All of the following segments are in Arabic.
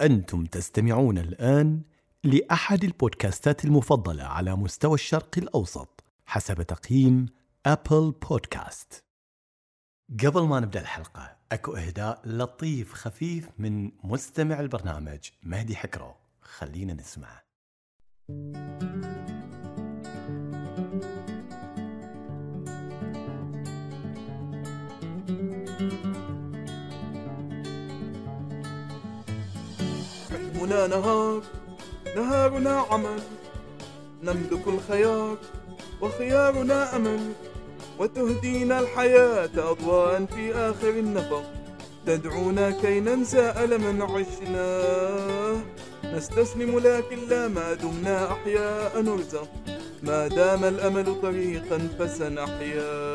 أنتم تستمعون الآن لأحد البودكاستات المفضلة على مستوى الشرق الأوسط حسب تقييم أبل بودكاست. قبل ما نبدأ الحلقة، أكو إهداء لطيف خفيف من مستمع البرنامج مهدي حكرو، خلينا نسمعه. نهار نهارنا عمل نملك الخيار وخيارنا أمل وتهدينا الحياة أضواء في آخر النفق. تدعونا كي ننسى ألما عشناه نستسلم لكن لا ما دمنا أحياء نرزق. ما دام الأمل طريقا فسنحيا.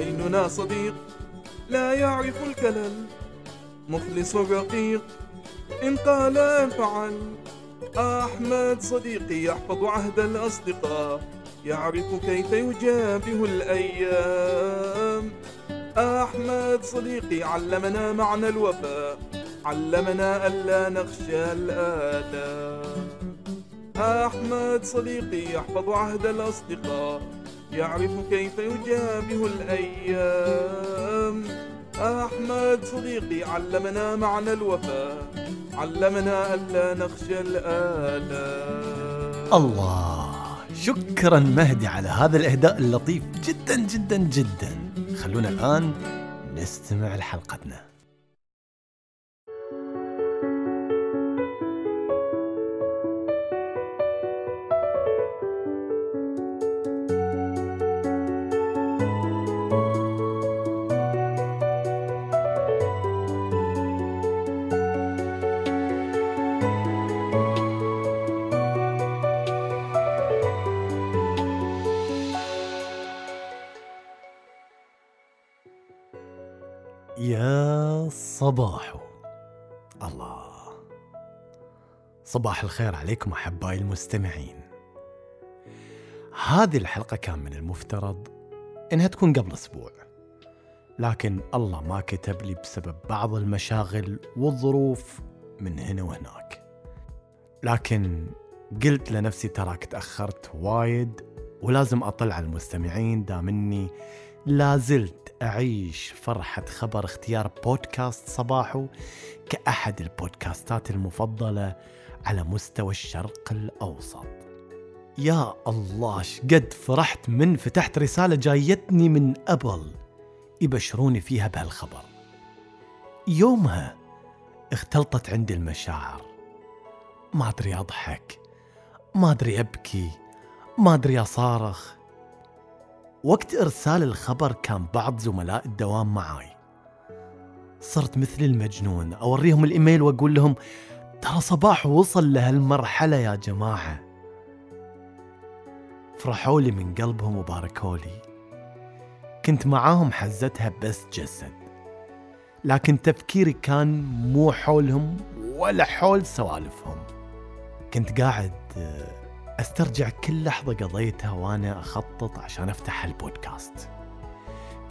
بيننا صديق لا يعرف الكلل مخلص رقيق إن قال فعل أحمد صديقي يحفظ عهد الأصدقاء يعرف كيف يجابه الأيام. أحمد صديقي علمنا معنى الوفاء علمنا ألا نخشى الآلام أحمد صديقي يحفظ عهد الأصدقاء يعرف كيف يجابه الأيام. أحمد صديقي علمنا معنى الوفاء علمنا ألا نخشى الآلام. الله شكرا مهدي على هذا الإهداء اللطيف جدا جدا جدا. خلونا الآن نستمع لحلقتنا. صباح. الله. صباح الخير عليكم أحبائي المستمعين. هذه الحلقة كان من المفترض إنها تكون قبل أسبوع. لكن الله ما كتب لي بسبب بعض المشاغل والظروف من هنا وهناك. لكن قلت لنفسي تراك تاخرت وايد ولازم أطلع على المستمعين دام إني لازلت أعيش فرحة خبر اختيار بودكاست صباحو كأحد البودكاستات المفضلة على مستوى الشرق الأوسط. يا الله شقد فرحت من فتحت رسالة جايتني من أبل يبشروني فيها بهالخبر. يومها اختلطت عندي المشاعر. ما أدري أضحك ما أدري أبكي ما أدري أصارخ وقت إرسال الخبر كان بعض زملاء الدوام معاي. صرت مثل المجنون أوريهم الإيميل وأقول لهم ترى صباح وصل لهالمرحلة يا جماعة. فرحوا لي من قلبهم وباركوا لي. كنت معاهم حزتها بس جسد. لكن تفكيري كان مو حولهم ولا حول سوالفهم. كنت قاعد أسترجع كل لحظة قضيتها وأنا أخطط عشان أفتح البودكاست.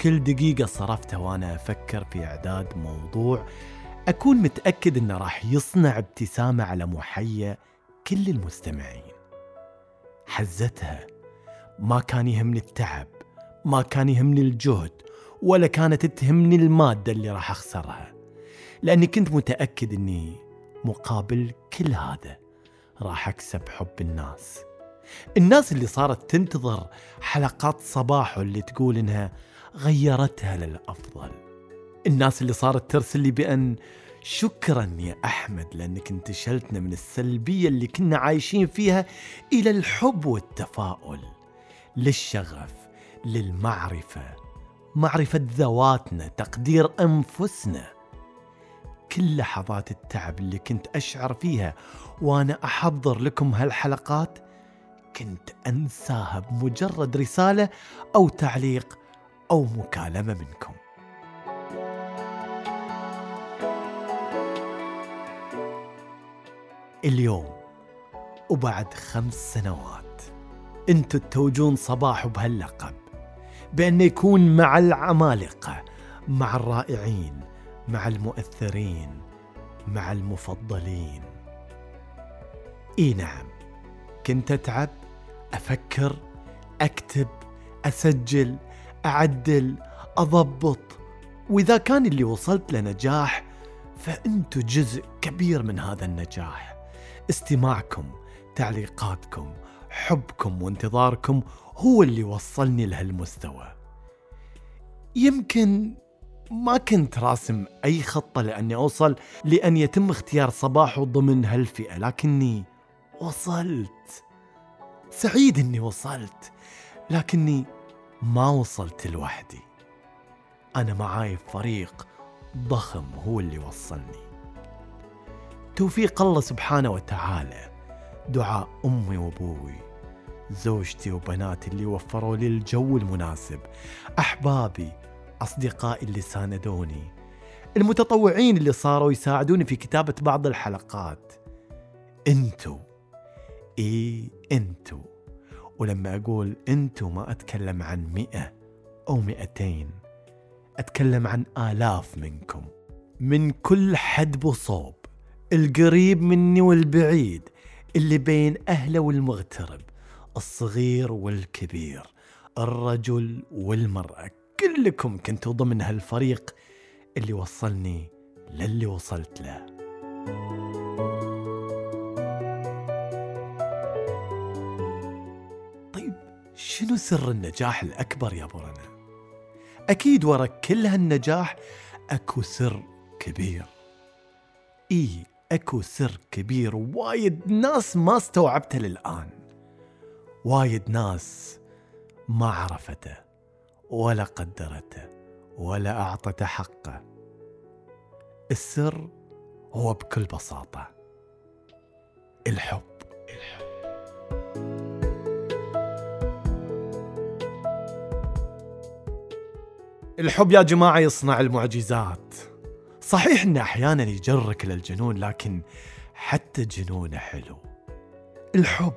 كل دقيقة صرفتها وأنا أفكر في إعداد موضوع أكون متأكد إنه راح يصنع ابتسامة على محيا كل المستمعين. حزتها ما كان يهمني التعب، ما كان يهمني الجهد، ولا كانت تهمني المادة اللي راح أخسرها. لأني كنت متأكد إني مقابل كل هذا راح أكسب حب الناس. الناس اللي صارت تنتظر حلقات صباحو اللي تقول إنها غيرتها للأفضل. الناس اللي صارت ترسل لي بأن شكرا يا أحمد لأنك انتشلتنا من السلبية اللي كنا عايشين فيها إلى الحب والتفاؤل للشغف للمعرفة معرفة ذواتنا تقدير أنفسنا. كل لحظات التعب اللي كنت أشعر فيها وأنا أحضر لكم هالحلقات كنت أنساها بمجرد رسالة أو تعليق أو مكالمة منكم. اليوم وبعد خمس سنوات أنتوا تتوجون صباح بهاللقب بأنه يكون مع العمالقة مع الرائعين مع المؤثرين مع المفضلين. إي نعم كنت أتعب أفكر أكتب أسجل أعدل أضبط. وإذا كان اللي وصلت لنجاح فأنتوا جزء كبير من هذا النجاح. استماعكم تعليقاتكم حبكم وانتظاركم هو اللي وصلني لهالمستوى. يمكن ما كنت راسم أي خطة لأني أوصل لأن يتم اختيار صباح ضمن هالفئة لكني وصلت. سعيد أني وصلت لكني ما وصلت لوحدي. أنا معاي فريق ضخم هو اللي وصلني. توفيق الله سبحانه وتعالى. دعاء أمي وأبوي زوجتي وبناتي اللي وفروا لي الجو المناسب. أحبابي أصدقائي اللي ساندوني. المتطوعين اللي صاروا يساعدوني في كتابة بعض الحلقات. انتو. إي انتو. ولما أقول انتو ما أتكلم عن مئة أو مئتين أتكلم عن آلاف منكم. من كل حدب وصوب القريب مني والبعيد اللي بين أهله والمغترب الصغير والكبير الرجل والمرأة. كلكم كنتوا ضمن هالفريق اللي وصلني للي وصلت له. طيب شنو سر النجاح الأكبر يا برنا؟ أكيد ورا كل هالنجاح أكو سر كبير. إي أكو سر كبير وايد ناس ما استوعبته للآن. وايد ناس ما عرفته. ولا قدرته ولا أعطته حقه السر هو بكل بساطة الحب. الحب الحب يا جماعة يصنع المعجزات. صحيح انه أحيانا يجرك للجنون لكن حتى جنونه حلو. الحب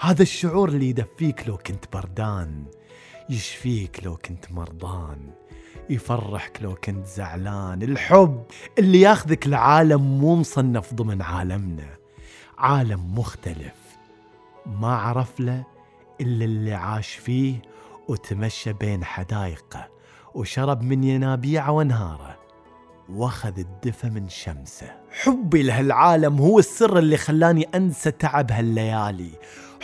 هذا الشعور اللي يدفيك لو كنت بردان. يشفيك لو كنت مرضان يفرحك لو كنت زعلان. الحب اللي ياخذك لعالم مو مصنف ضمن عالمنا عالم مختلف. ما عرف له إلا اللي عاش فيه وتمشى بين حدايقه وشرب من ينابيعه وانهاره وأخذ الدفى من شمسه. حبي لهالعالم هو السر اللي خلاني أنسى تعب هالليالي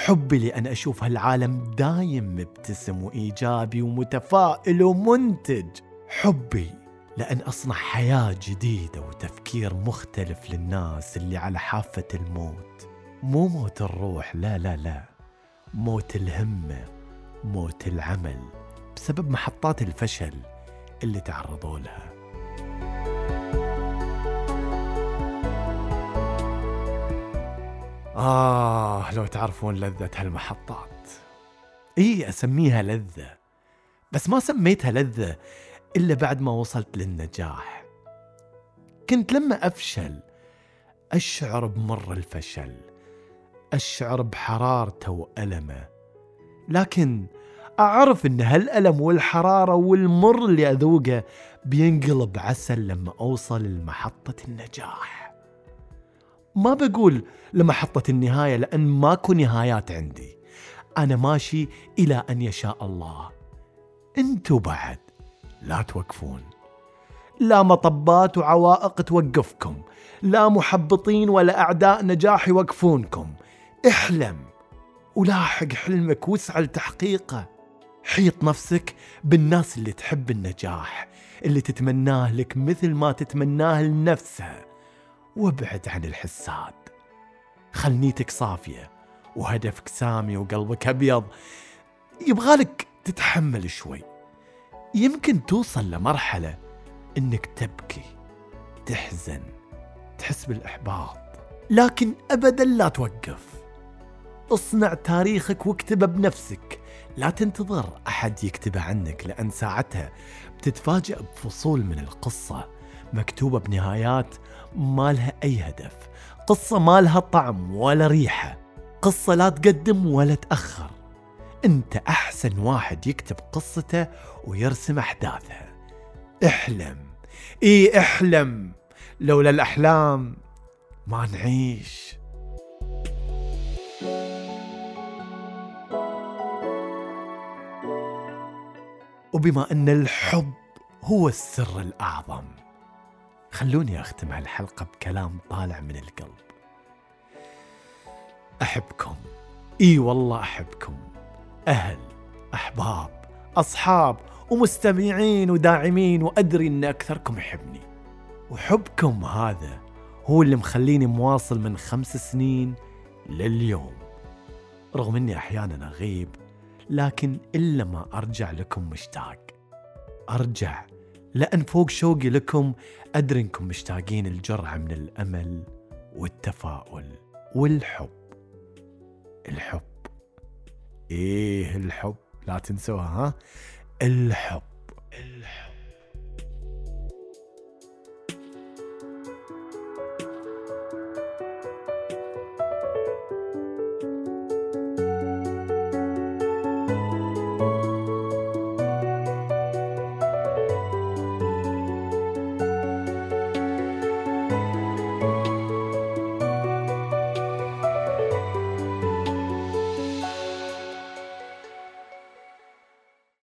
حبي لأن أشوف هالعالم دايم مبتسم وإيجابي ومتفائل ومنتج. حبي لأن أصنع حياة جديدة وتفكير مختلف للناس اللي على حافة الموت. مو موت الروح لا لا لا. موت الهمة موت العمل بسبب محطات الفشل اللي تعرضوا لها. آه لو تعرفون لذة هالمحطات. إيه أسميها لذة بس ما سميتها لذة إلا بعد ما وصلت للنجاح. كنت لما أفشل أشعر بمر الفشل أشعر بحرارته وألمه لكن أعرف أن هالألم والحرارة والمر اللي أذوقه بينقلب عسل لما أوصل لمحطة النجاح. ما بقول لمحطة النهاية لأن ماكو نهايات عندي. أنا ماشي إلى أن يشاء الله. انتو بعد. لا توقفون. لا مطبات وعوائق توقفكم. لا محبطين ولا أعداء نجاح يوقفونكم. احلم. ولاحق حلمك واسعى لتحقيقه. حيط نفسك بالناس اللي تحب النجاح اللي تتمناه لك مثل ما تتمناه لنفسها وابعد عن الحساد خل نيتك صافية وهدفك سامي وقلبك أبيض. يبغالك تتحمل شوي. يمكن توصل لمرحلة إنك تبكي تحزن تحس بالإحباط. لكن أبدا لا توقف. اصنع تاريخك واكتبه بنفسك. لا تنتظر أحد يكتبه عنك لأن ساعتها بتتفاجأ بفصول من القصة. مكتوبة بنهايات ما لها أي هدف. قصة ما لها طعم ولا ريحة. قصة لا تقدم ولا تأخر. أنت أحسن واحد يكتب قصته ويرسم أحداثها احلم. إيه احلم. لولا الأحلام ما نعيش. وبما أن الحب هو السر الأعظم. خلوني أختم هالحلقة بكلام طالع من القلب. أحبكم. إي والله أحبكم. أهل أحباب أصحاب ومستمعين وداعمين وأدري أن أكثركم يحبني. وحبكم هذا هو اللي مخليني مواصل من خمس سنين لليوم. رغم أني أحيانا أغيب لكن إلا ما أرجع لكم مشتاق. أرجع لأن فوق شوقي لكم أدري أنكم مشتاقين الجرعة من الأمل والتفاؤل والحب. الحب. إيه الحب؟ لا تنسوها ها؟ الحب. الحب.